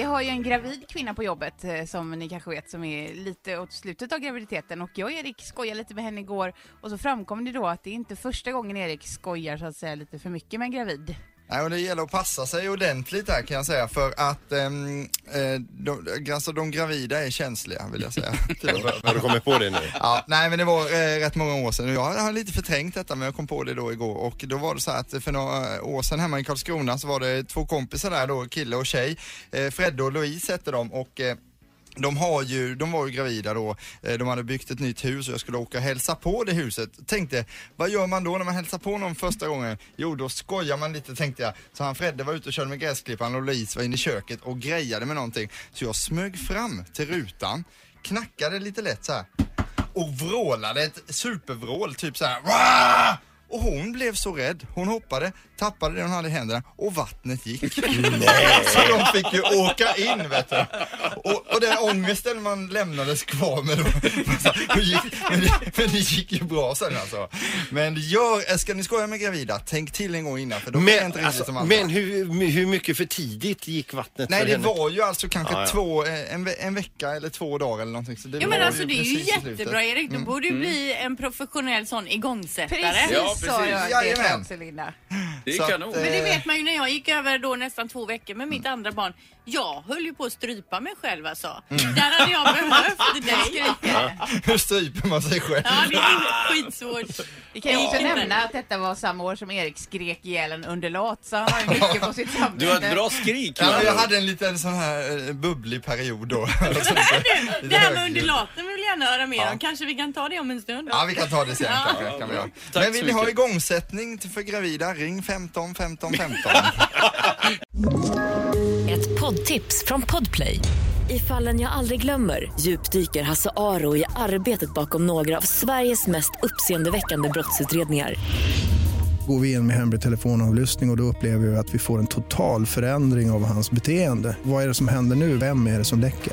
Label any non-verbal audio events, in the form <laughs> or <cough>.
Vi har ju en gravid kvinna på jobbet eh, som ni kanske vet som är lite åt slutet av graviditeten och jag och Erik skojade lite med henne igår och så framkom det då att det är inte första gången Erik skojar så att säga lite för mycket med en gravid. Nej, och det gäller att passa sig ordentligt här kan jag säga för att ehm, eh, de, alltså, de gravida är känsliga vill jag säga. <laughs> Har du kommit på det nu? <laughs> Ja, nej men det var eh, rätt många år sedan. Jag har lite förträngt detta men jag kom på det då igår och då var det så här att för några år sedan hemma i Karlskrona så var det två kompisar där då, kille och tjej. Eh, Fredde och Louise hette de och eh, de, har ju, de var ju gravida då, eh, de hade byggt ett nytt hus och jag skulle åka och hälsa på det huset. Tänkte, vad gör man då när man hälsar på någon första gången? Jo, då skojar man lite tänkte jag. Så han Fredde var ute och körde med gräsklipparen och Louise var inne i köket och grejade med någonting. Så jag smög fram till rutan, knackade lite lätt så här och vrålade ett supervrål, typ så här. "Wah!" Och hon blev så rädd. Hon hoppade, tappade det hon hade i händerna och vattnet gick. <laughs> så de fick ju åka in vet du. Och, och den ångesten man lämnades kvar med då. <laughs> Men, det, men det gick ju bra sen alltså. Men gör, ska ni skoja med gravida, tänk till en gång innan för de är Men, inte riktigt alltså, som andra. men hur, hur mycket för tidigt gick vattnet Nej för det henne? var ju alltså kanske Ja, ja. två, eh, en, en vecka eller två dagar eller någonting. Så det Ja men alltså det är ju jättebra Erik. Du Mm. borde ju bli en professionell sån igångsättare. Precis Ja, så precis. jag det Jajamän. också Linda. Det Så är att, kanon. eh, Men det vet man ju när jag gick över då nästan två veckor med mitt andra barn. Jag höll ju på att strypa mig själv alltså. Mm. Där hade jag behövt dig. Hur stryper man sig själv? Ja, det är skitsvårt. Vi kan ju också nämna att detta var samma år som Erik skrek ihjäl en underlat så han har ju mycket på sitt samvete. Du har ett bra skrik. Ja, men jag hade en liten sån här eh, bubblig period då. <laughs> Det här med jag gärna höra mer Ja. om. Kanske vi kan ta det om en stund. Ja, vi kan ta det sen Ja. kanske. Kan vi göra. Tack Men vill ni ha mycket. igångsättning till- för gravida, ring 15 15 15. Ett poddtips från Podplay. I fallen jag aldrig glömmer djupdyker Hasse Aro i arbetet bakom några av Sveriges mest uppseendeväckande brottsutredningar. Går vi in med hemlig telefonavlyssning och, och då upplever vi att vi får en total förändring av hans beteende. Vad är det som händer nu? Vem är det som läcker?